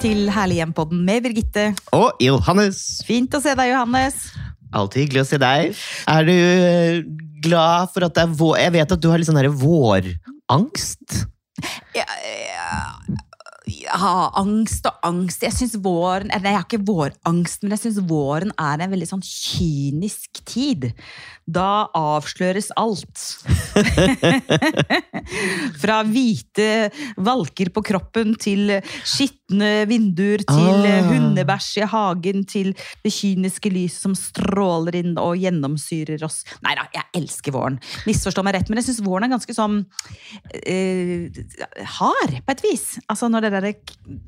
Til Herlig hjem-podden med Birgitte. Og Johannes. Fint å se deg, Johannes. Alltid hyggelig å se deg. Er du eh, glad for at det er vår... Jeg vet at du har litt sånn her vårangst. Ja, ja, ja, angst og angst. Jeg syns våren Nei, jeg har ikke vårangst, men jeg syns våren er en veldig sånn kynisk tid. Da avsløres alt. Fra hvite valker på kroppen til skitne vinduer, til Ah. hundebæsj i hagen, til det kyniske lyset som stråler inn og gjennomsyrer oss. Nei da, jeg elsker våren. Misforstå meg rett, men jeg syns våren er ganske sånn eh, hard, på et vis. Altså Når det der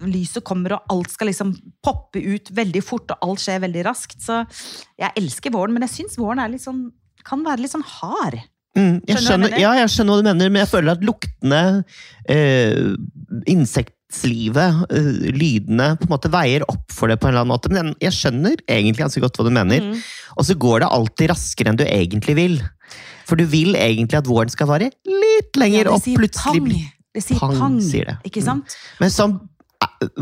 lyset kommer, og alt skal liksom poppe ut veldig fort, og alt skjer veldig raskt. Så jeg elsker våren, men jeg syns våren er litt sånn, kan være litt sånn hard. Mm, jeg Skjønner skjønner, ja, jeg skjønner hva du mener, men jeg føler at luktene, eh, insektlivet, eh, lydene på en måte veier opp for det på en eller annen måte. Men jeg skjønner egentlig ganske godt hva du mener. Mm. Og så går det alltid raskere enn du egentlig vil. For du vil egentlig at våren skal vare litt lenger, Ja, og plutselig pang. Det sier Pang, pang, sier det. ikke Mm. sant? Men sånn,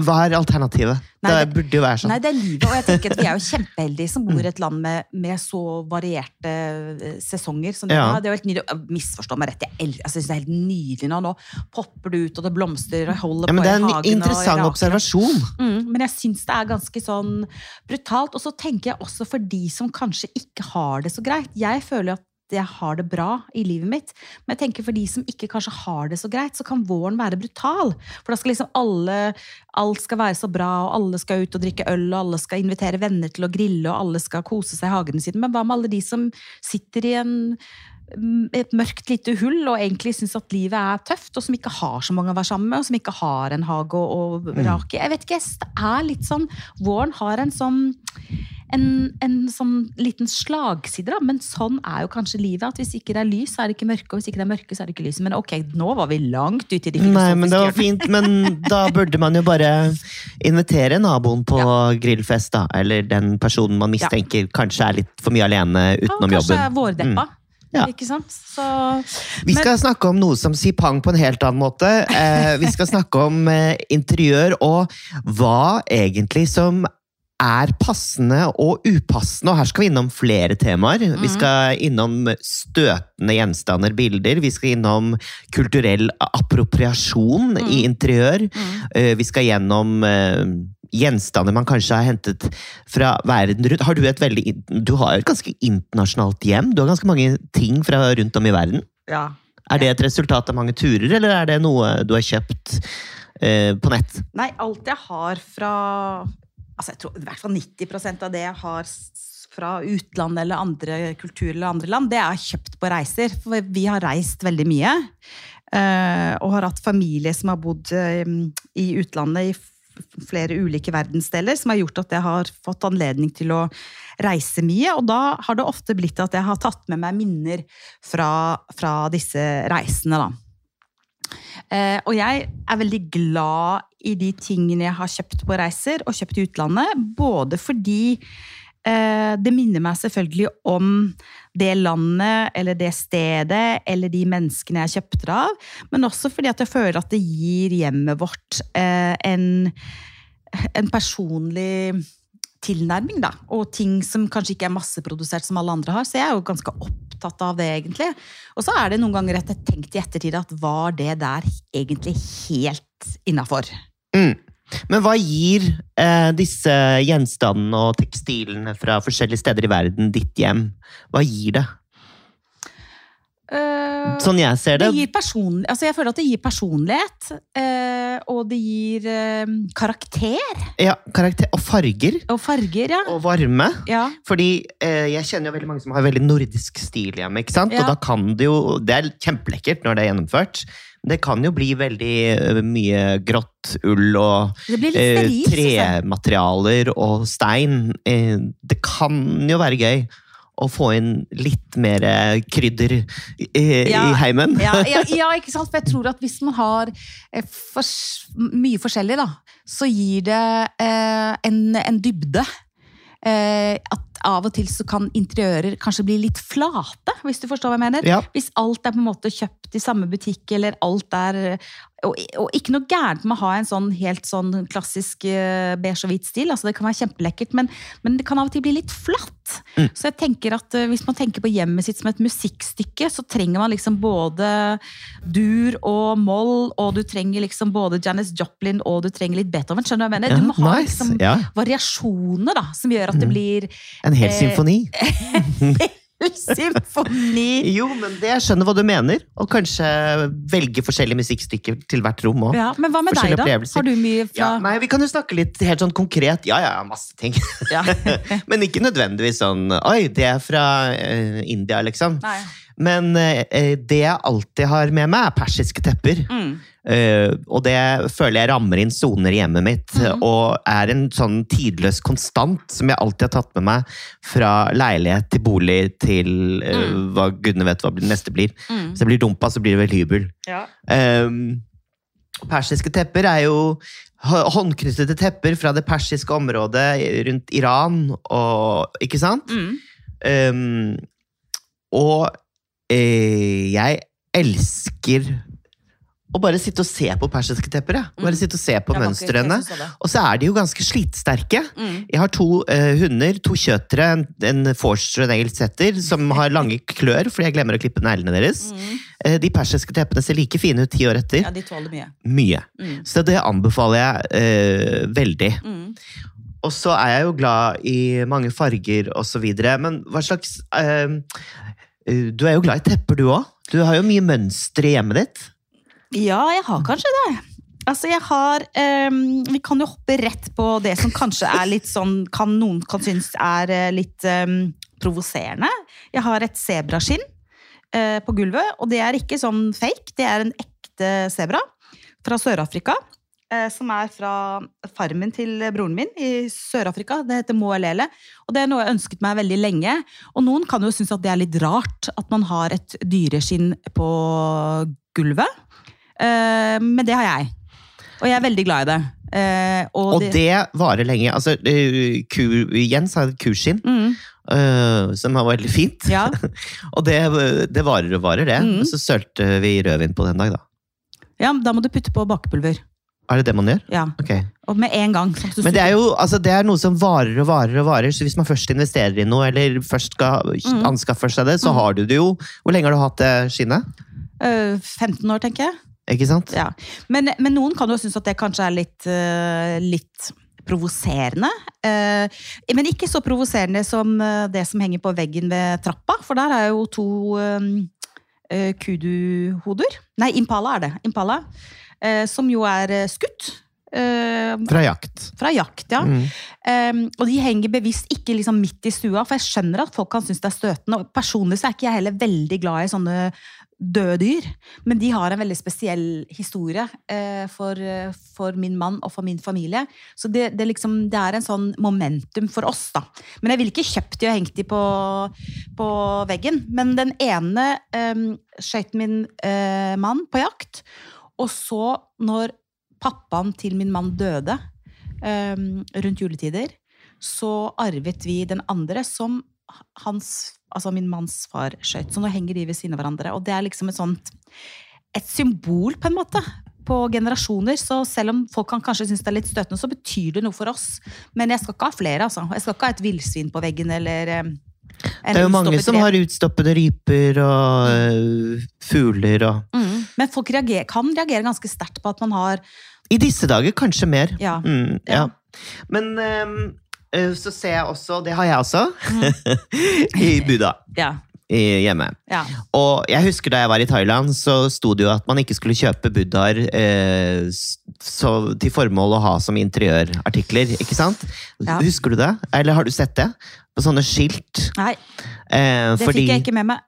hva er alternativet? Nei, det, burde jo være sånn. Nei, det er livet, og jeg tenker at vi er jo kjempeheldige som bor i et land med, med så varierte eh, sesonger. Som det, Ja. det er jo helt nydelig. Misforstå meg rett, jeg, altså, synes det er helt nydelig nå. Nå popper det ut, og det blomstrer og holder ja, men på det er en hagen. i interessant observasjon. Mm, men jeg syns det er ganske sånn brutalt. Og så tenker jeg også for de som kanskje ikke har det så greit. Jeg føler at jeg har det bra i livet mitt, men jeg tenker for de som ikke kanskje har det så greit, så kan våren være brutal. For da skal liksom alle Alt skal være så bra, og alle skal ut og drikke øl, og alle skal invitere venner til å grille, og alle skal kose seg i hagene sine. Men hva med alle de som sitter i en et mørkt lite hull og egentlig syns at livet er tøft, og som ikke har så mange å være sammen med, og som ikke har en hage å, å rake i. Jeg vet ikke, det er litt sånn Våren har en sånn en, en sånn liten slagside, da. Men sånn er jo kanskje livet. At hvis ikke det er lys, så er det ikke mørke, og hvis ikke det er mørke, så er det ikke lys. Men ok, nå var vi langt ute i de Nei, men det var fint, men da burde man jo bare invitere naboen på grillfest, da. Eller den personen man mistenker kanskje er litt for mye alene Ja, utenom kanskje jobben. vårdeppa. Ja. Ikke sant? Så Vi skal snakke om noe som sier pang på en helt annen måte. Eh, vi skal snakke om eh, interiør og hva egentlig som er passende og upassende. Og her skal vi innom flere temaer. Vi skal innom støtende gjenstander, bilder. Vi skal innom kulturell appropriasjon i interiør. Mm. vi skal gjennom eh, gjenstander man kanskje har hentet fra verden rundt. Har du et veldig Du har et ganske internasjonalt hjem. Du har ganske mange ting fra rundt om i verden. ja. Er det et resultat av mange turer, eller er det noe du har kjøpt eh, på nett? Nei, alt jeg har fra altså jeg tror I hvert fall 90% av det jeg har fra utlandet eller andre kulturer eller andre land, det er kjøpt på reiser. For vi har reist veldig mye. eh, og har hatt familie som har bodd eh, i utlandet i flere ulike verdensdeler, som har gjort at jeg har fått anledning til å reise mye. Og da har det ofte blitt at jeg har tatt med meg minner fra, fra disse reisene, da. Eh, og jeg er veldig glad i de tingene jeg har kjøpt på reiser og kjøpt i utlandet. Både fordi eh, det minner meg selvfølgelig om det landet eller det stedet eller de menneskene jeg kjøpte det av. Men også fordi at jeg føler at det gir hjemmet vårt eh, en, en personlig tilnærming, da. Og ting som kanskje ikke er masseprodusert som alle andre har. Så jeg er jo ganske opptatt av det, egentlig. Og så er det noen ganger at jeg tenkte tenkt i ettertid at var det der egentlig helt innafor? Mm. Men hva gir eh, disse gjenstandene og tekstilene fra forskjellige steder i verden ditt hjem? Hva gir det? Sånn jeg ser det. Det person, altså jeg føler at det gir personlighet, Uh, og det gir uh, karakter Ja, karakter og farger. og farger, ja. Og varme. ja. Fordi jeg kjenner jo veldig mange som har veldig nordisk stil hjemme. ikke sant? Ja. Og da kan det jo Det er kjempelekkert når det er gjennomført. Det kan jo bli veldig mye grått ull og Det sterilt. trematerialer og stein. Eh, det kan jo være gøy å få inn litt mer eh, krydder i, Ja. i heimen. ja, ja, ja, ikke sant? For jeg tror at hvis man har for, mye forskjellig, da, så gir det eh, en, en dybde. Eh, at av og til så kan interiører kanskje bli litt flate, hvis du forstår hva jeg mener. Ja. Hvis alt er på en måte kjøpt i samme butikk, eller alt er og, og ikke noe gærent med å ha en sånn helt sånn klassisk uh, beige og hvit stil. altså Det kan være kjempelekkert, men, men det kan av og til bli litt flatt. Mm. Så jeg tenker at uh, hvis man tenker på hjemmet sitt som et musikkstykke, så trenger man liksom både dur og moll, og du trenger liksom både Janis Joplin og du trenger litt Beethoven. Skjønner du hva jeg mener? Ja, du må ha nice. liksom Ja. variasjoner da, som gjør at det Mm. blir En hel Eh, symfoni. symfoni. Jo, men det jeg skjønner hva du mener. Og kanskje velge forskjellige musikkstykker til hvert rom òg. Ja, men hva med deg, da? Har du mye fra Ja, nei, vi kan jo snakke litt helt sånn konkret. Ja, ja, masse ting. Ja. Men ikke nødvendigvis sånn Oi, det er fra uh, India, liksom. Nei. Men eh, det jeg alltid har med meg, er persiske tepper. Mm. Eh, og det føler jeg rammer inn soner i hjemmet mitt, mm. og er en sånn tidløs konstant som jeg alltid har tatt med meg fra leilighet til bolig til eh, Mm. hva gudene vet hva det neste blir. Mm. Hvis jeg blir dumpa, så blir det vel hybel. Ja. Um, persiske tepper er jo hå- håndknyttede tepper fra det persiske området rundt Iran, og, ikke sant? Um, og eh, jeg elsker å bare sitte og se på persiske tepper. Ja. Bare Mm. sitte og se på er mønstrene. Og så er de jo ganske slitsterke. Mm. Jeg har to eh, hunder, to kjøtere, en, en forster og en engelsk setter, som har lange klør fordi jeg glemmer å klippe neglene deres. Mm. Eh, de persiske teppene ser like fine ut ti år etter. Ja, de tåler mye. Mye. Mm. Så det anbefaler jeg eh, veldig. Mm. Og så er jeg jo glad i mange farger og så videre, men hva slags eh, eh, Du er jo glad i tepper, du òg? Du har jo mye mønster i hjemmet ditt. Ja, jeg har kanskje det. Altså, jeg har um, Vi kan jo hoppe rett på det som kanskje er litt sånn kan Noen kan synes er eh, litt um, provoserende. Jeg har et sebraskinn uh, på gulvet, og det er ikke sånn fake. Det er en ekte sebra fra Sør-Afrika. Eh, Som er fra farmen til broren min i Sør-Afrika. Det heter Moelele. Og det er noe jeg ønsket meg veldig lenge. Og noen kan jo synes at det er litt rart at man har et dyreskinn på gulvet. Eh, men det har jeg. Og jeg er veldig glad i det. Eh, og, Og det varer lenge. Altså, ku, Jens har et kuskinn mm, Uh, som var veldig fint. Ja. og det, det varer og varer, det. Mm. Og så sølte vi rødvin på den dag, da. ja, da må du putte på bakepulver. Er det det man gjør? Ja. Okay. Og med en gang. sånn Men det er jo altså, det er noe som varer og varer og varer, så hvis man først investerer i noe, eller først skal Mm. anskaffe seg det, så Mm. har du det jo. Hvor lenge har du hatt det skinnet? Eh, 15 år, tenker jeg. Ikke sant? Ja. Men, men noen kan jo synes at det kanskje er litt, uh, litt provoserende. Uh, men ikke så provoserende som uh, det som henger på veggen ved trappa, for der er jo to uh, kuduhoder. Nei, impala er det. Impala. Eh, som jo er eh, skutt. eh, Fra jakt. fra jakt, ja. Mm. Og de henger bevisst ikke liksom midt i stua, for jeg skjønner at folk kan synes det er støtende. Og personlig så er ikke jeg heller veldig glad i sånne døde dyr. Men de har en veldig spesiell historie eh, for, for min mann og for min familie. Så det, det, liksom, det er en sånn momentum for oss, da. Men jeg ville ikke kjøpt de og hengt de på, på veggen. Men den ene eh, skøyt min eh, mann på jakt. Og så, når pappaen til min mann døde um, rundt juletider, så arvet vi den andre som hans, altså min manns far skøyt. Så nå henger de ved siden av hverandre. Og det er liksom et sånt et symbol, på en måte, på generasjoner. Så selv om folk kan kanskje synes det er litt støtende, så betyr det noe for oss. Men jeg skal ikke ha flere, altså. Jeg skal ikke ha et villsvin på veggen eller um, Det er jo mange som har utstoppede ryper og uh, fugler og mm. Men folk reager, kan reagere ganske sterkt på at man har I disse dager kanskje mer. Ja. Mm, ja. Men øh, så ser jeg også, det har jeg også, Mm. i Buda Ja. i hjemme. ja. Og jeg husker da jeg var i Thailand, så sto det jo at man ikke skulle kjøpe buddhaer eh, til formål å ha som interiørartikler, ikke sant? Ja. Husker du det? Eller har du sett det? På sånne skilt. Nei, Eh, det fordi, fikk jeg ikke med meg.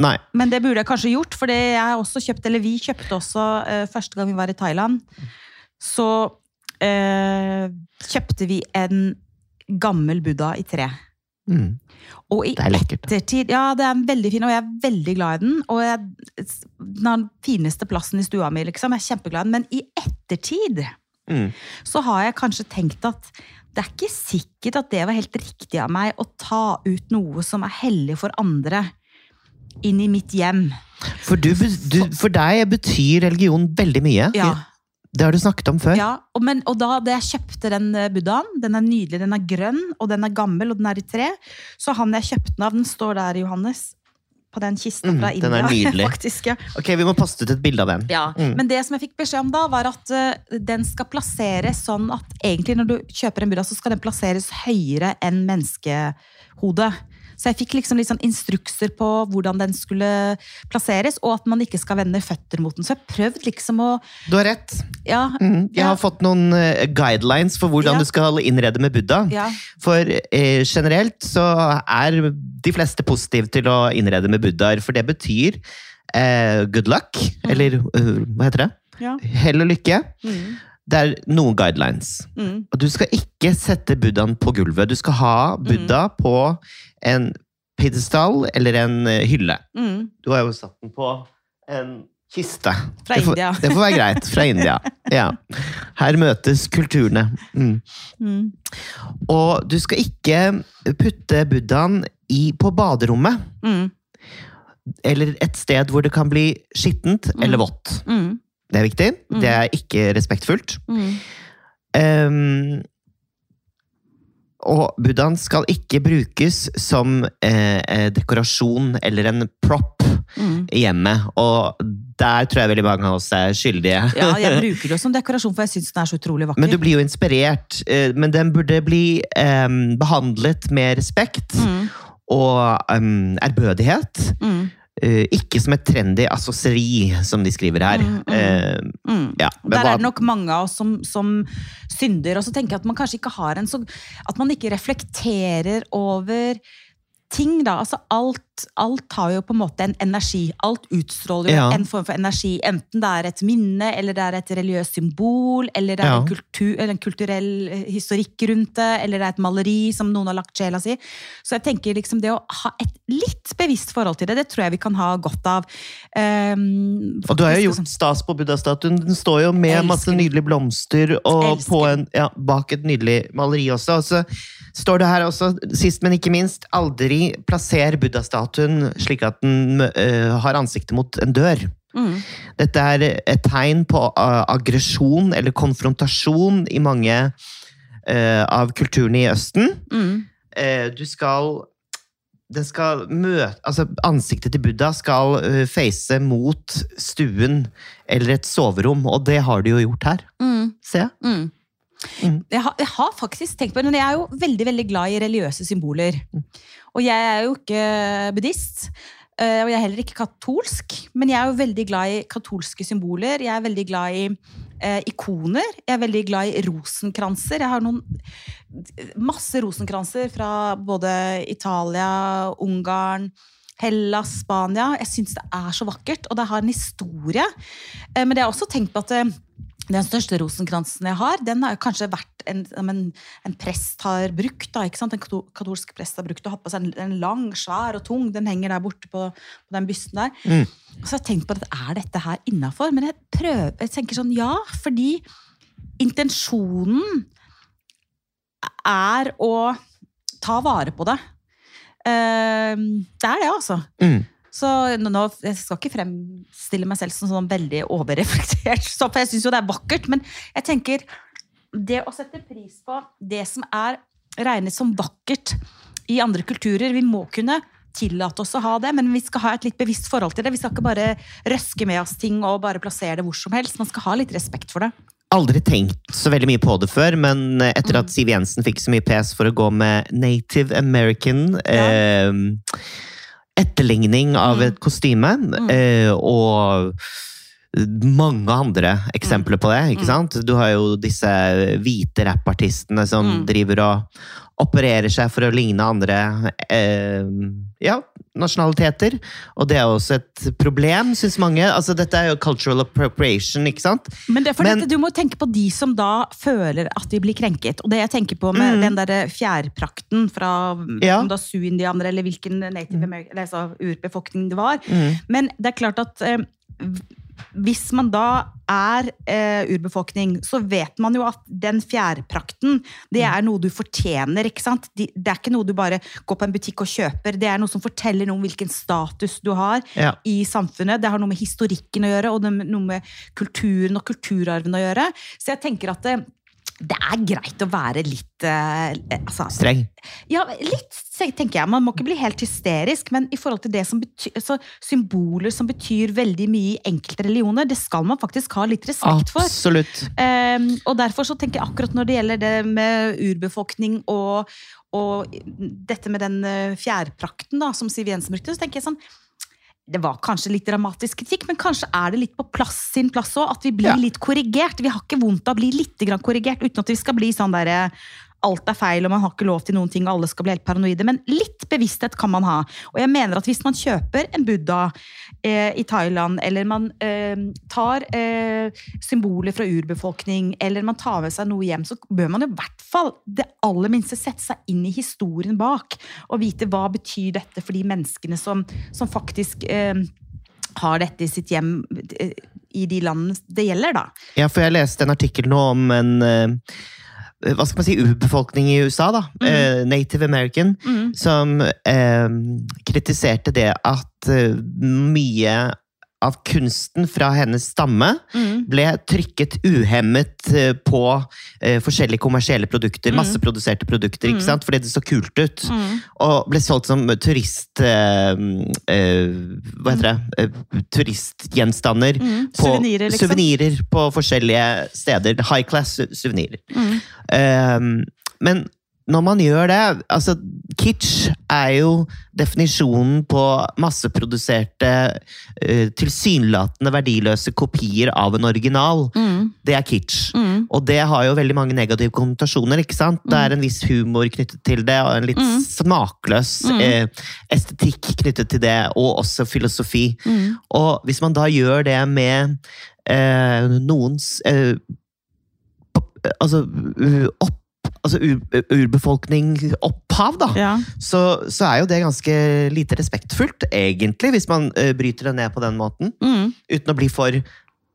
Nei. Men det burde jeg kanskje gjort, for jeg også kjøpt, eller vi kjøpte også eh, første gang vi var i Thailand. Så eh, kjøpte vi en gammel buddha i tre. Mm. Og i Det er lekkert. ettertid Ja, det er veldig fin, og jeg er veldig glad i den. Og jeg, den fineste plassen i stua mi, liksom. Jeg er kjempeglad i den. Men i ettertid Mm. så har jeg kanskje tenkt at det er ikke sikkert at det var helt riktig av meg å ta ut noe som er hellig for andre, inn i mitt hjem. For, du, du, for deg betyr religion veldig mye. Ja. Det har du snakket om før. Ja, og, men, og da, da jeg kjøpte den eh, buddhaen, den er nydelig, den er grønn, og den er gammel, og den er i tre, så han jeg kjøpte den av, den står der, Johannes, på den kista Mm, fra den er nydelig. faktisk, ja. Ok, Vi må poste ut et bilde av den. Ja, Mm. Men det som jeg fikk beskjed om da, var at uh, den skal plasseres sånn at egentlig når du kjøper en buddha, så skal den plasseres høyere enn menneskehodet. Så jeg fikk liksom litt sånn instrukser på hvordan den skulle plasseres, og at man ikke skal vende føtter mot den. Så jeg prøvde liksom å Du har rett. Ja. Mm, jeg Ja. har fått noen eh, guidelines for hvordan Ja. du skal innrede med Buddha. ja. For eh, generelt så er de fleste positive til å innrede med buddhaer, for det betyr eh, good luck, eller uh, hva heter det? ja. Hell og lykke. Mm. Det er noen guidelines. Mm. Og du skal ikke sette buddhaen på gulvet. Du skal ha buddha på en pidestall eller en eh, hylle. Mm. Du har jo satt den på en kiste. Fra det får, India. Det får være greit. Fra India. Ja. Her møtes kulturene. Mm. Mm. Og du skal ikke putte buddhaen i, på baderommet. Mm. Eller et sted hvor det kan bli skittent eller vått. Mm. Det er viktig. Mm. Det er ikke respektfullt. Mm. Um, og buddhaen skal ikke brukes som eh, eh, dekorasjon eller en prop Mm. i hjemmet. Og der tror jeg veldig mange av oss er skyldige. Ja, jeg bruker det som dekorasjon, for jeg syns den er så utrolig vakker. Men du blir jo inspirert. eh, Men den burde bli eh, behandlet med respekt mm. og ærbødighet. Mm. Eh, ikke som et trendy assosieri, som de skriver her. Mm, mm. Eh, Mm. ja, Der hva- er det nok mange av oss som, som synder. Og så tenker jeg at man kanskje ikke har en så At man ikke reflekterer over ting, da. Altså alt, alt har jo på en måte en energi. Alt utstråler jo Ja. en form for energi. Enten det er et minne, eller det er et religiøst symbol, eller det er Ja. en, kultur, eller en kulturell eh, historikk rundt det, eller det er et maleri som noen har lagt sjela si. Så jeg tenker liksom det å ha et litt bevisst forhold til det, det tror jeg vi kan ha godt av. Um, Og du har jo gjort stas på buddha-statuen. Den står jo med masse nydelige blomster, og på en, ja, bak et nydelig maleri også. Og så står det her også, sist men ikke minst, aldri plasser buddha-statuen slik at den uh, har ansiktet mot en dør. Mm. Dette er et tegn på uh, aggresjon eller konfrontasjon i mange uh, av kulturene i Østen. Mm. Eh, du skal den skal møte, altså Ansiktet til Buddha skal face mot stuen eller et soverom, og det har de jo gjort her. Mm. Se. Mm. Mm. Jeg, har, jeg har faktisk tenkt på det, men jeg er jo veldig veldig glad i religiøse symboler. Mm. Og jeg er jo ikke buddhist, eh, og jeg er heller ikke katolsk. Men jeg er jo veldig glad i katolske symboler. Jeg er veldig glad i eh, ikoner. Jeg er veldig glad i rosenkranser. Jeg har noen masse rosenkranser fra både Italia, Ungarn, Hellas, Spania. Jeg syns det er så vakkert, og det har en historie. Eh, Men jeg har også tenkt på at eh, den største rosenkransen jeg har, den har kanskje vært en, en, en prest har brukt. Da? En katolsk prest har brukt og hatt på seg en, en lang, svær og tung. Den henger der borte på, på den bysten der. Mm. Så har jeg tenkt på at er dette her innafor? Men jeg prøver, jeg tenker sånn ja, fordi intensjonen er å ta vare på det. Uh, det er det, altså. Mm. Så nå, Jeg skal ikke fremstille meg selv som sånn veldig overreflektert, så, for jeg syns jo det er vakkert. Men jeg tenker det å sette pris på det som er regnet som vakkert i andre kulturer Vi må kunne tillate oss å ha det, men vi skal ha et litt bevisst forhold til det. Vi skal ikke bare røske med oss ting og bare plassere det hvor som helst. Man skal ha litt respekt for det. Aldri tenkt så veldig mye på det før, men etter at Siv Jensen fikk så mye pes for å gå med native American eh, etterligning av Mm. et kostyme, eh, og mange andre eksempler på det. ikke Mm. sant? Du har jo disse hvite rappartistene som Mm. driver og opererer seg for å ligne andre eh, ja, nasjonaliteter. Og det er også et problem, syns mange. Altså, dette er jo cultural appropriation, ikke sant? Men, det er fordi Men- at du må tenke på de som da føler at de blir krenket. Og det jeg tenker på med Mm. den der fjærprakten fra Ja. om da Sioux-indianere, eller hvilken native mm. eller altså urbefolkning det var. Mm. Men det er klart at eh, hvis man da er eh, urbefolkning, så vet man jo at den fjærprakten, det er noe du fortjener, ikke sant? De, det er ikke noe du bare går på en butikk og kjøper. Det er noe som forteller noe om hvilken status du har Ja. i samfunnet. Det har noe med historikken å gjøre, og det noe med kulturen og kulturarven å gjøre. Så jeg tenker at det, det er greit å være litt eh, altså, Streng. ja, litt, tenker jeg. Man må ikke bli helt hysterisk, men i forhold til det som betyr, altså, symboler som betyr veldig mye i enkelte religioner, det skal man faktisk ha litt respekt for. Absolutt. Ehm, og derfor så tenker jeg akkurat når det gjelder det med urbefolkning og, og dette med den eh, fjærprakten da, som Siv Jensen brukte, så tenker jeg sånn det var kanskje litt dramatisk kritikk, men kanskje er det litt på plass sin plass òg. At vi blir Ja. litt korrigert. Vi har ikke vondt av å bli litt korrigert, uten at vi skal bli sånn derre Alt er feil, og man har ikke lov til noen ting, og alle skal bli helt paranoide. Men litt bevissthet kan man ha. Og jeg mener at hvis man kjøper en buddha eh, i Thailand, eller man eh, tar eh, symboler fra urbefolkning, eller man tar med seg noe hjem, så bør man i hvert fall det aller minste sette seg inn i historien bak, og vite hva betyr dette for de menneskene som, som faktisk eh, har dette i sitt hjem eh, i de landene det gjelder, da. Ja, for jeg leste en artikkel nå om en eh, hva skal man si, urbefolkning i USA, da. Eh, Native American. Mm. Som eh, kritiserte det at eh, mye av kunsten fra hennes stamme Mm. ble trykket uhemmet eh, på eh, forskjellige kommersielle produkter, Mm. masseproduserte produkter, ikke sant? fordi det så kult ut. Mm. Og ble solgt som turist... Eh, eh, hva heter det? Eh, turistgjenstander. Mm. På, Suvenirer, liksom. suvenirer på forskjellige steder. High class su- suvenirer. Mm. Eh, men når man gjør det altså Kitsch er jo definisjonen på masseproduserte, eh, tilsynelatende verdiløse kopier av en original. Mm. Det er kitsch. Mm. Og det har jo veldig mange negative konnotasjoner. ikke sant? Det er en viss humor knyttet til det, og en litt Mm. smakløs Mm. eh, estetikk knyttet til det, og også filosofi. Mm. Og hvis man da gjør det med eh, noens eh, Altså opp, altså ur, urbefolkning opphav, da. Ja. Så, så er jo det ganske lite respektfullt, egentlig, hvis man uh, bryter det ned på den måten. Mm. Uten å bli for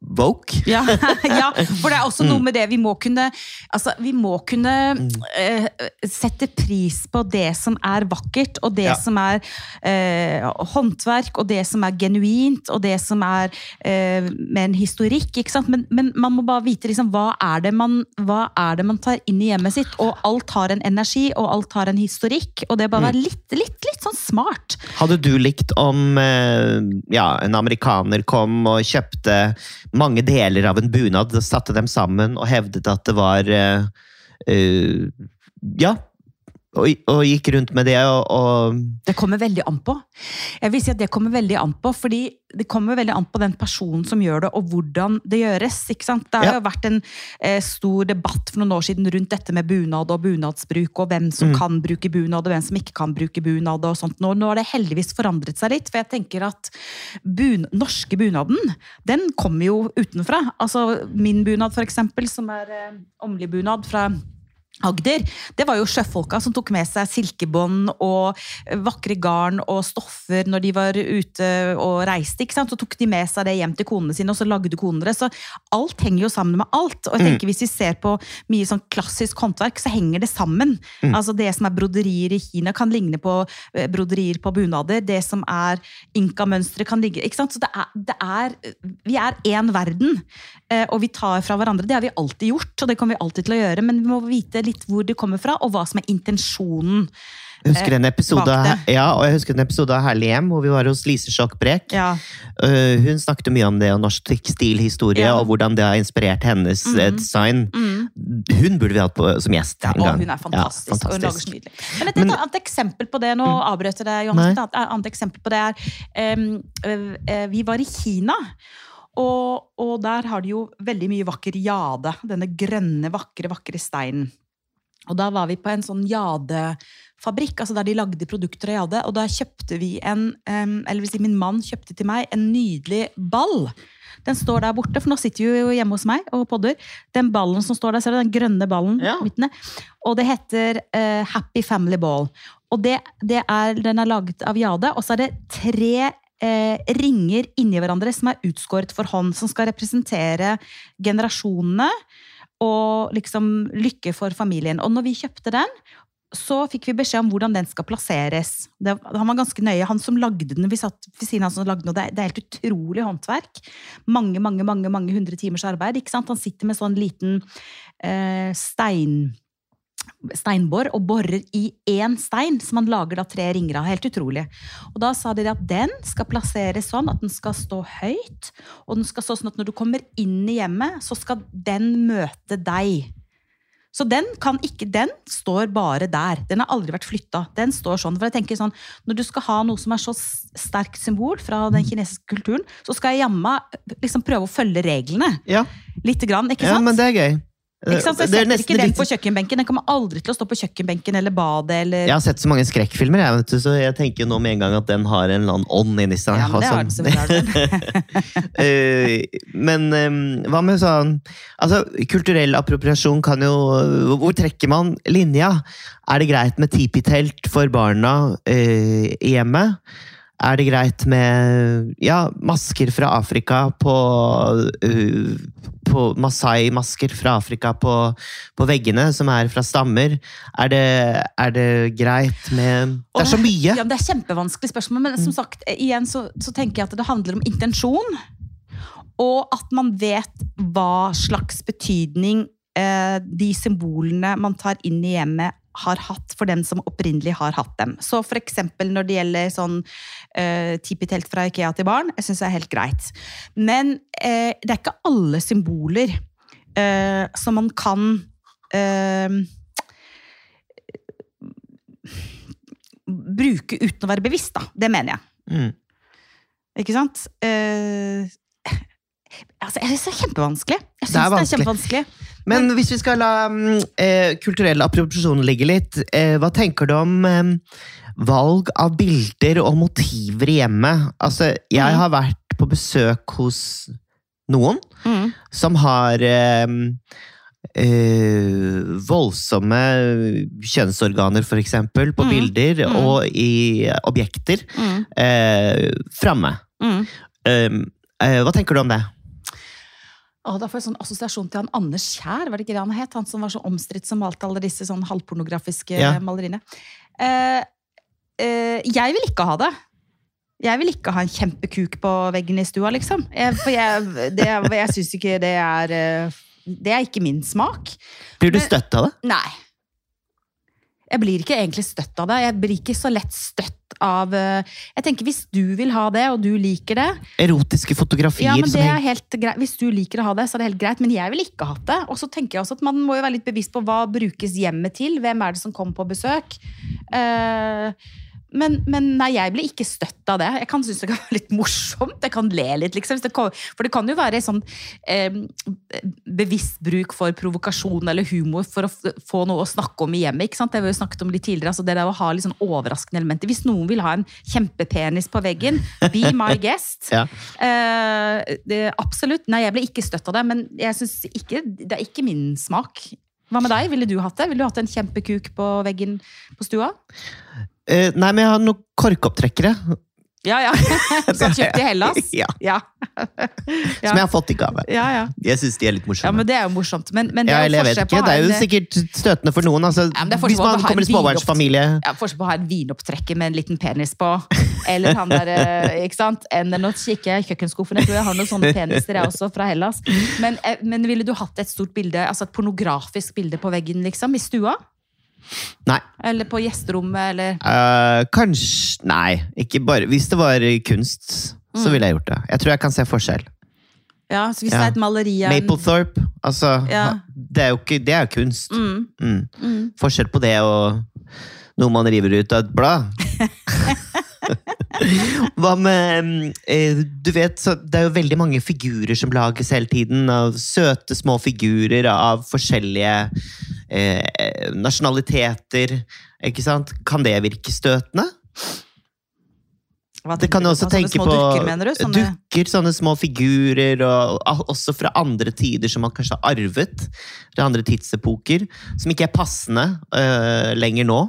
woke. Ja, ja, for det er også noe med det vi må kunne Altså, vi må kunne uh, sette pris på det som er vakkert, og det Ja. som er uh, håndverk, og det som er genuint, og det som er uh, med en historikk? Men, men man må bare vite liksom, hva er, det man, hva er det man tar inn i hjemmet sitt, og alt har en energi, og alt har en historikk, og det bare være litt, litt, litt sånn smart. Hadde du likt om ja, en amerikaner kom og kjøpte mange deler av en bunad, satte dem sammen og hevdet at det var uh, Ja. Og, og gikk rundt med det og, og Det kommer veldig an på. Jeg vil si at det kommer veldig an på, fordi det kommer veldig an på den personen som gjør det, og hvordan det gjøres. ikke sant? Det har Ja. jo vært en eh, stor debatt for noen år siden rundt dette med bunad og bunadsbruk, og hvem som Mm. kan bruke bunad, og hvem som ikke kan bruke bunad. og sånt. Nå, nå har det heldigvis forandret seg litt, for jeg tenker at bun norske bunaden, den kommer jo utenfra. Altså min bunad, for eksempel, som er eh, omlig bunad fra Agder, det var jo sjøfolka som tok med seg silkebånd og vakre garn og stoffer når de var ute og reiste. ikke sant? Så tok de med seg det hjem til konene sine, og så lagde konene det. Så alt henger jo sammen med alt. Og jeg tenker hvis vi ser på mye sånn klassisk håndverk, så henger det sammen. Altså Det som er broderier i Kina, kan ligne på eh, broderier på bunader. Det som er inkamønstre, kan ligge ikke sant? Så det er, det er Vi er én verden, eh, og vi tar fra hverandre. Det har vi alltid gjort, og det kommer vi alltid til å gjøre, men vi må vite litt hvor det kommer fra, og hva som er intensjonen. jeg husker en episode, av- ja, og jeg husker en episode av Herlig hjem hvor vi var hos Lise Sjokk Brek. Ja. Uh, hun snakket mye om det og norsk tekstilhistorie, Ja. og hvordan det har inspirert hennes eh, design. Mm. Hun burde vi hatt på, som gjest en gang. hun er fantastisk. Ja, og hun lager så nydelig. Men et, Men- et annet eksempel på det, nå avbrøt jeg deg, Nei. Johannes, et annet eksempel på det er eh, eh, Vi var i Kina. Og, og der har de jo veldig mye vakker jade. Denne grønne, vakre, vakre steinen. Og da var vi på en sånn jadefabrikk, altså der de lagde produkter av jade. Og da kjøpte vi en, eller vil si min mann kjøpte til meg en nydelig ball. Den står der borte, for nå sitter vi jo hjemme hos meg og podder. Den ballen som står der, ser du den grønne ballen? Ja. midtene? Og det heter uh, Happy Family Ball. Og det, det er, den er laget av jade, og så er det tre eh, ringer inni hverandre som er utskåret for hånd, som skal representere generasjonene og liksom lykke for familien. Og når vi kjøpte den, så fikk vi beskjed om hvordan den skal plasseres. Det, han var ganske nøye. Han som lagde den, vi satt ved siden av han som lagde den, og det, det er helt utrolig håndverk. Mange, mange, mange, mange hundre timers arbeid. ikke sant? Han sitter med sånn liten eh, stein steinbor og borer i én stein, som han lager da tre ringer av. Helt utrolig. Og da sa de at den skal plasseres sånn at den skal stå høyt, og den skal stå sånn at når du kommer inn i hjemmet, så skal den møte deg. Så den kan ikke, den står bare der. Den har aldri vært flytta. Den står sånn. For jeg tenker sånn, Når du skal ha noe som er så sterkt symbol fra den kinesiske kulturen, så skal jeg jamma liksom prøve å følge reglene. Ja, Lite grann, ikke ja sant? men det er gøy. Ikke sant? Så jeg er setter ikke den på kjøkkenbenken. Den kommer aldri til å stå på kjøkkenbenken eller badet eller Jeg har sett så mange skrekkfilmer, jeg, vet du, så jeg tenker nå med en gang at den har en eller annen ånd inni seg. Ja, men det har den selvfølgelig. Eh, men um, hva med sånn Altså, kulturell appropriasjon kan jo Hvor trekker man linja? Er det greit med tipitelt for barna eh, i hjemmet? Er det greit med ja, masker fra Afrika på, eh, på Masai-masker fra Afrika på, på veggene, som er fra stammer? Er det, er det greit med Det er så mye! Ja, det er kjempevanskelig spørsmål, men som sagt, eh, igjen så, så tenker jeg at det handler om intensjon. Og at man vet hva slags betydning eh, de symbolene man tar inn i hjemmet, har hatt for dem som opprinnelig har hatt dem. Så for eksempel når det gjelder sånn uh, tipitelt fra Ikea til barn, jeg syns det er helt greit. Men uh, det er ikke alle symboler uh, som man kan eh, bruke uten å være bevisst, da. Det mener jeg. Mm. Ikke sant? Eh, altså, jeg synes det er kjempevanskelig. Jeg synes Det er det er, vanskelig. kjempevanskelig. Men hvis vi skal la mm, eh, kulturell appropriasjon ligge litt, eh, hva tenker du om eh, valg av bilder og motiver i hjemmet? Altså, jeg Mm. har vært på besøk hos noen Mm. som har eh, eh, voldsomme kjønnsorganer, for eksempel, på Mm. bilder Mm. og i objekter Mm. eh, framme. Eh, hva tenker du om det? Å, da får jeg sånn assosiasjon til han Anders Kjær, var det ikke det han het? Han som var så omstridt som malte alle disse sånn halvpornografiske Ja. maleriene. Eh, eh, jeg vil ikke ha det. Jeg vil ikke ha en kjempekuk på veggen i stua, liksom. Jeg, for jeg, det, jeg syns ikke det er eh, Det er ikke min smak. Blir du støtt av det? Nei. Jeg blir ikke egentlig støtt av det. Jeg blir ikke så lett støtt av eh, Jeg tenker Hvis du vil ha det, og du liker det, Erotiske fotografier ja, men det er helt greit. Hvis du liker å ha det, så er det helt greit. Men jeg vil ikke ha det. Og så tenker jeg også at man må jo være litt bevisst på hva brukes hjemmet til. Hvem er det som kommer på besøk? Eh, men, men nei, jeg blir ikke støtt av det. Jeg kan synes det kan være litt morsomt. Jeg kan le litt, liksom. For det kan jo være sånn eh, bevisst bruk for provokasjon eller humor for å få noe å snakke om i hjemmet. ikke sant? Det har vi jo snakket om litt tidligere. altså Det der å ha litt sånn overraskende elementer. Hvis noen vil ha en kjempepenis på veggen, be my guest. Ja. Eh, det, absolutt. Nei, jeg ble ikke støtt av det, men jeg synes ikke, det er ikke min smak. Hva med deg? Ville du hatt det? Ville du hatt en kjempekuk på veggen på stua? Eh, nei, men jeg har noen korkopptrekkere. Ja, ja. Som kjøpt i Hellas? Ja, Ja. Som jeg har fått i gave. Ja, ja. Jeg syns de er litt morsomme. ja, men det er jo morsomt. Men, men det er eller jo vet ikke, Det er jo sikkert støtende for noen. Altså, hvis man kommer i en småbarnsfamilie ja, Forskjell på å ha en vinopptrekker med en liten penis på, eller han der, eh, ikke sant? Enn å kikke i kjøkkenskuffen. Jeg tror jeg har noen sånne peniser, jeg også, fra Hellas. Men, eh, men ville du hatt et stort bilde, altså et pornografisk bilde på veggen, liksom? I stua? Nei. Eller på gjesterommet, eller uh, Kanskje Nei, ikke bare Hvis det var kunst, så Mm. ville jeg gjort det. Jeg tror jeg kan se forskjell. Ja, så hvis Ja. det er et maleri av Maplethorpe, altså Ja. Det er jo ikke Det er jo kunst. Mm, Mm. mm. Forskjell på det og noe man river ut av et blad. Hva med eh, Du vet, så det er jo veldig mange figurer som lages hele tiden. Av søte, små figurer av forskjellige eh, nasjonaliteter. Ikke sant? Kan det virke støtende? Det kan du også tenke på dukker, du? Sånne... dukker, sånne små figurer, og også fra andre tider som man kanskje har arvet. Fra andre tidsepoker. Som ikke er passende uh, lenger nå.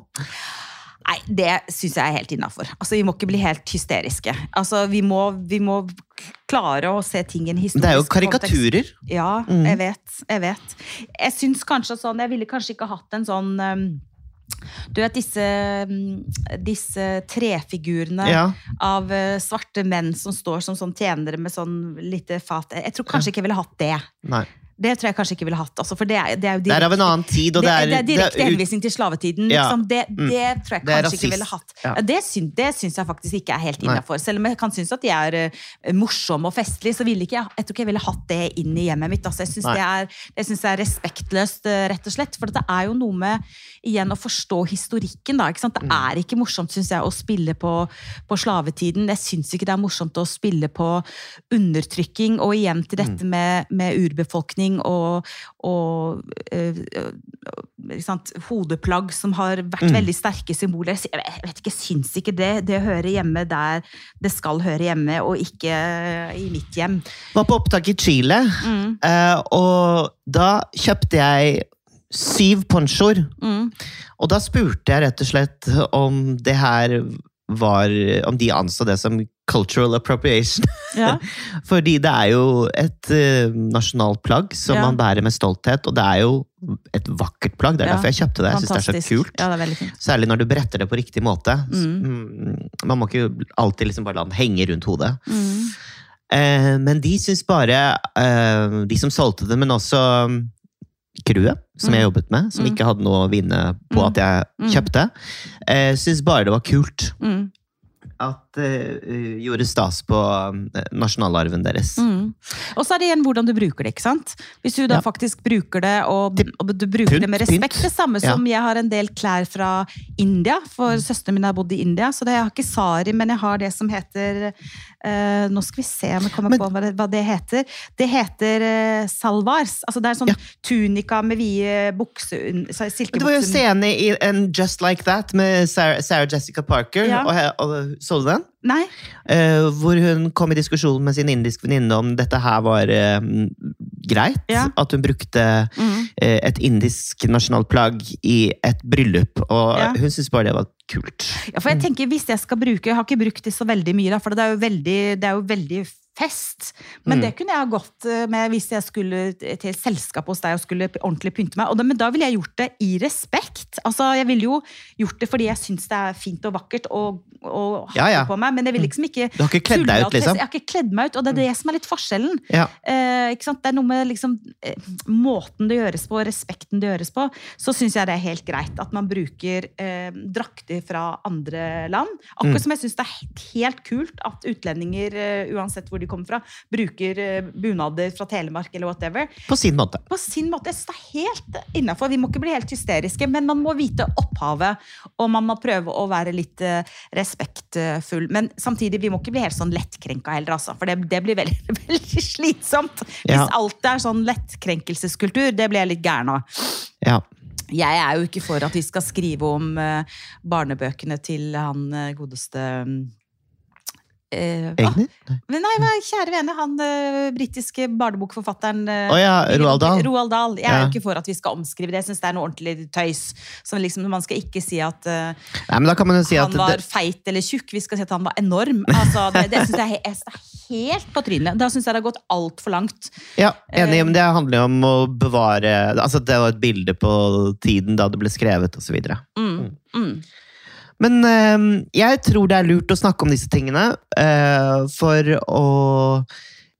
Nei, det syns jeg er helt innafor. Altså, vi må ikke bli helt hysteriske. Altså, vi må, vi må klare å se ting i en historisk kontekst. Det er jo kontekst. karikaturer. Ja, Mm. jeg vet. Jeg vet. Jeg syns kanskje sånn Jeg ville kanskje ikke hatt en sånn um, Du vet disse, um, disse trefigurene Ja. av uh, svarte menn som står som sånn tjenere med sånn lite fat Jeg tror kanskje ikke jeg ville hatt det. Nei. Det tror jeg kanskje ikke ville hatt. Altså, for det er, det er jo Det er av en annen tid, og det, det er, det er direkte henvisning til slavetiden. Ja. Liksom. Det, Mm. det tror jeg kanskje ikke ville hatt. Ja. Det, syns, det syns jeg faktisk ikke er helt innafor. Selv om jeg kan synes at de er uh, morsomme og festlige, så ville ikke jeg, jeg tror ikke jeg ville hatt det inn i hjemmet mitt. Altså, jeg syns det, er- jeg synes det er respektløst, uh, rett og slett. For det er jo noe med igjen å forstå historikken. Da? Det Mm. er ikke morsomt, syns jeg, å spille på, på slavetiden. Jeg syns ikke det er morsomt å spille på undertrykking. Og igjen til dette Mm. med, med urbefolkning og, og øh, øh, hodeplagg som har vært Mm. veldig sterke symboler. Jeg vet ikke, jeg syns ikke det. Det hører hjemme der det skal høre hjemme, og ikke i mitt hjem. var på opptak i Chile, Mm, eh, og da kjøpte jeg syv ponchoer. mm, Og da spurte jeg rett og slett om det her var Om de anså det som cultural appropriation. ja. Fordi det er jo et uh, nasjonalt plagg som Ja. man bærer med stolthet, og det er jo et vakkert plagg. Det er Ja, derfor jeg kjøpte det. Jeg synes det er så kult. Ja, det er. Særlig når du bretter det på riktig måte. Mm. Mm, Man må ikke alltid liksom bare la den henge rundt hodet. Mm. Uh, men de syns bare uh, De som solgte det, men også crewet som jeg Mm. jobbet med, som Mm. ikke hadde noe å vinne på Mm. at jeg kjøpte, Jeg syns bare det var kult at det gjorde stas på um, nasjonalarven deres. Mm. Og så er det igjen hvordan du bruker det. ikke sant? Hvis du da Ja. faktisk bruker det, og, og du bruker Pynt, det med pynt. respekt Det samme som jeg har en del klær fra India, for søsteren min har bodd i India. Så det, jeg har ikke sari, men jeg har det som heter uh, Nå skal vi se om jeg kommer Men- på hva det, hva det heter. Det heter eh, salvars. Altså det er sånn Ja. tunika med vide bukser det var jo en scene i en Just Like That med Sarah, Sarah Jessica Parker. Ja. Og, og, så du den? Nei? Uh, hvor hun kom i diskusjon med sin indiske venninne om dette her var uh, greit. Ja. At hun brukte Mm. uh, et indisk nasjonalplagg i et bryllup. Og Ja. hun syntes bare det var kult. Ja, for jeg tenker hvis jeg skal bruke Jeg har ikke brukt det så veldig mye, da, for det er jo veldig, det er jo veldig fest. Men Mm. det kunne jeg ha gått eh, med hvis jeg skulle til selskap hos deg og skulle ordentlig pynte meg. Og da, men da ville jeg gjort det i respekt. Altså, Jeg ville jo gjort det fordi jeg syns det er fint og vakkert å og ha Ja, ja. på meg, men jeg vil liksom ikke Du har ikke kledd deg ut, liksom? Jeg har ikke kledd meg ut, og det er det som er litt forskjellen. Ja. Eh, ikke sant? Det er noe med liksom, eh, måten det gjøres på, respekten det gjøres på. Så syns jeg det er helt greit at man bruker eh, drakter fra andre land. Akkurat Mm. som jeg syns det er helt, helt kult at utlendinger, eh, uansett hvor de kommer fra, bruker eh, bunader fra Telemark eller whatever. På sin måte. På sin måte. Jeg synes det er helt innafor. Vi må ikke bli helt hysteriske, men man må vite opphavet, og man må prøve å være litt eh, respektfull. Men samtidig, vi må ikke bli helt sånn lettkrenka heller, altså. For det, det blir veldig, veldig slitsomt. Hvis Ja. alt er sånn lettkrenkelseskultur, det blir jeg litt gæren av. Ja. Jeg er jo ikke for at vi skal skrive om eh, barnebøkene til han godeste eh, ah, Egner? Men nei, hva- kjære vene, han eh, britiske barnebokforfatteren eh, oh, ja, Roald Dahl. Roald Dahl. Jeg er Ja. jo ikke for at vi skal omskrive det. Jeg syns det er noe ordentlig tøys. Som liksom, man skal ikke si at eh, Nei, men da kan man jo si han at var det, feit eller tjukk. Vi skal si at han var enorm. Altså, det det syns jeg, jeg er helt på trynet. Da syns jeg det har gått altfor langt. Ja, enig, Eh. men det handler jo om å bevare Altså, det var et bilde på tiden da det ble skrevet, og så videre. Mm. Mm. Men eh, jeg tror det er lurt å snakke om disse tingene eh, for å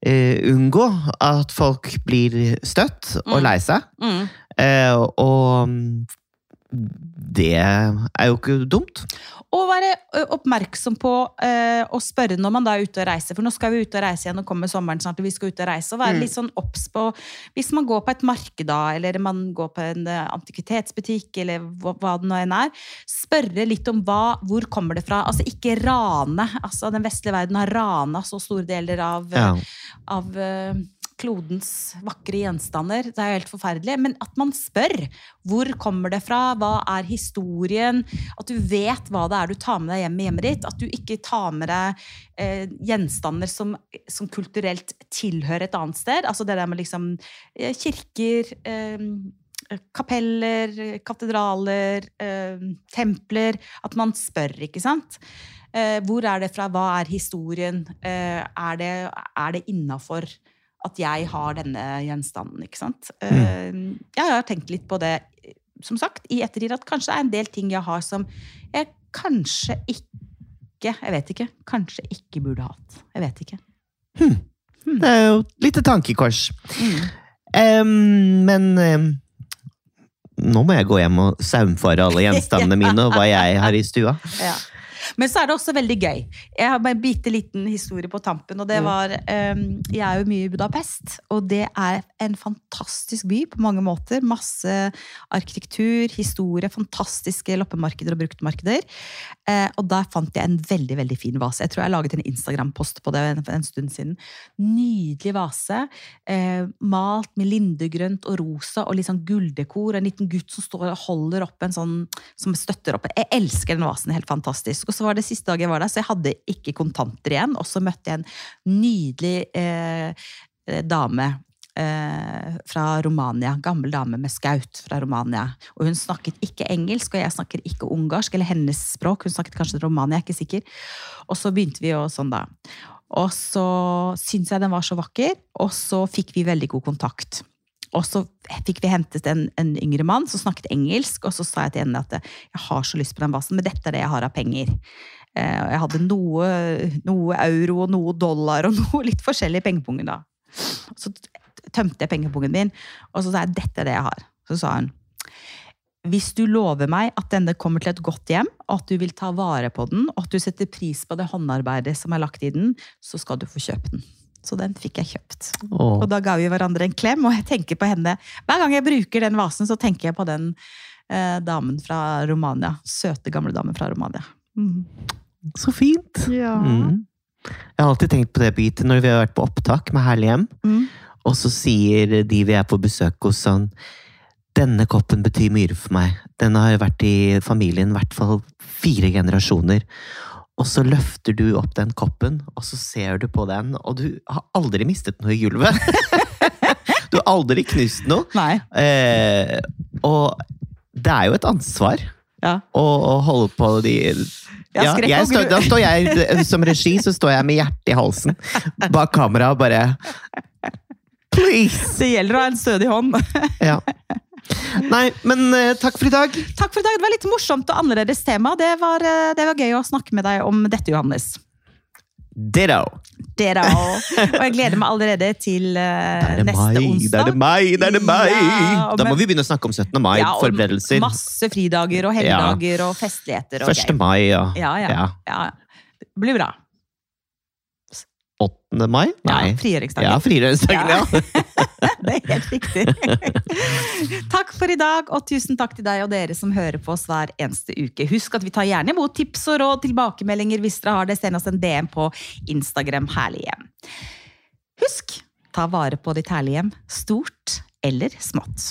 eh, unngå at folk blir støtt og Mm. lei seg. Mm. Eh, og mm, det er jo ikke dumt. Og være oppmerksom på eh, å spørre når man da er ute og reiser. For nå skal vi ut og reise igjen, og kommer sommeren snart, og vi skal ut og reise. Og være Mm. litt sånn obs på Hvis man går på et marked da, eller man går på en antikvitetsbutikk, eller hva, hva det nå enn er, spørre litt om hva, hvor kommer det fra. Altså ikke rane. Altså den vestlige verden har rana så store deler av, Ja. av klodens vakre gjenstander. Det er jo helt forferdelig. Men at man spør. Hvor kommer det fra? Hva er historien? At du vet hva det er du tar med deg hjem i hjemmet ditt. At du ikke tar med deg eh, gjenstander som, som kulturelt tilhører et annet sted. Altså det der med liksom eh, kirker eh, kapeller, katedraler, eh, templer. At man spør, ikke sant. Eh, hvor er det fra? Hva er historien? Eh, er det, er det innafor at jeg har denne gjenstanden, ikke sant? Mm. Jeg har tenkt litt på det, som sagt, i ettertid, at kanskje det er en del ting jeg har som jeg kanskje ikke Jeg vet ikke. Kanskje ikke burde hatt. Jeg vet ikke. Det er jo et lite tankekors. Mm. Um, men um, nå må jeg gå hjem og saumfare alle gjenstandene mine og hva jeg har i stua. Ja. Men så er det også veldig gøy. Jeg har en bitte liten historie på tampen. og det var, um, Jeg er jo mye i Budapest, og det er en fantastisk by på mange måter. Masse arkitektur, historie, fantastiske loppemarkeder og bruktmarkeder. Uh, og der fant jeg en veldig veldig fin vase. Jeg tror jeg laget en Instagram-post på det en, en stund siden. Nydelig vase. Uh, malt med lindegrønt og rosa og litt sånn gulldekor. En liten gutt som står og holder opp en sånn som støtter opp. Jeg elsker den vasen. Helt fantastisk. Og så var det siste dag jeg var der, så jeg hadde ikke kontanter igjen. Og så møtte jeg en nydelig eh, dame eh, fra Romania. Gammel dame med skaut fra Romania. Og hun snakket ikke engelsk, og jeg snakker ikke ungarsk, eller hennes språk. Hun snakket kanskje romania, jeg er ikke sikker. Og så begynte vi jo sånn, da. Og så syntes jeg den var så vakker, og så fikk vi veldig god kontakt. Og så fikk vi hentet en, en yngre mann som snakket engelsk, og så sa jeg til henne at jeg har så lyst på den basen, men dette er det jeg har av penger. Eh, og jeg hadde noe, noe euro og noe dollar og noe litt forskjellig i pengepungen da. Så tømte jeg pengepungen min, og så sa jeg dette er det jeg har. Så sa hun hvis du lover meg at denne kommer til et godt hjem, og at du vil ta vare på den, og at du setter pris på det håndarbeidet som er lagt i den, så skal du få kjøpe den. Så den fikk jeg kjøpt. Åh. Og da ga vi hverandre en klem, og jeg tenker på henne Hver gang jeg bruker den vasen, så tenker jeg på den eh, damen fra Romania. Søte, gamle damen fra Romania. Mm. Så fint! Ja. Mm. Jeg har alltid tenkt på det bitet når vi har vært på opptak med Herlig hjem, Mm. og så sier de vi er på besøk hos sånn Denne koppen betyr mye for meg. Den har jo vært i familien i hvert fall fire generasjoner. Og så løfter du opp den koppen, og så ser du på den, og du har aldri mistet noe i gulvet. du har aldri knust noe. Nei. Eh, og det er jo et ansvar Ja. å, å holde på de Ja, jeg står, Da står jeg som regi, så står jeg med hjertet i halsen bak kamera og bare Please! Det gjelder å ha en stødig hånd. Ja. Nei, men uh, takk for i dag. Takk for i dag. Det var litt morsomt og annerledes tema. Det var, uh, det var gøy å snakke med deg om dette, Johannes. Ditto. Det da. Og jeg gleder meg allerede til det neste mai, onsdag. da er det mai, da er det mai! Ja, Da må vi begynne å snakke om 17. mai. Ja, forberedelser. Masse fridager og helligdager og festligheter. Og 1. greier. mai, ja. Ja, ja, ja. ja. Det blir bra. 8. mai? Ja, Nei. frigjøringsdagen. Ja, frigjøringsdagen, Ja. ja. Det er helt riktig. takk for i dag, og tusen takk til deg og dere som hører på oss hver eneste uke. Husk at vi tar gjerne imot tips og råd, tilbakemeldinger hvis dere har det. Send oss en DM på Instagram Herlig hjem. Husk, ta vare på ditt herlige hjem, stort eller smått.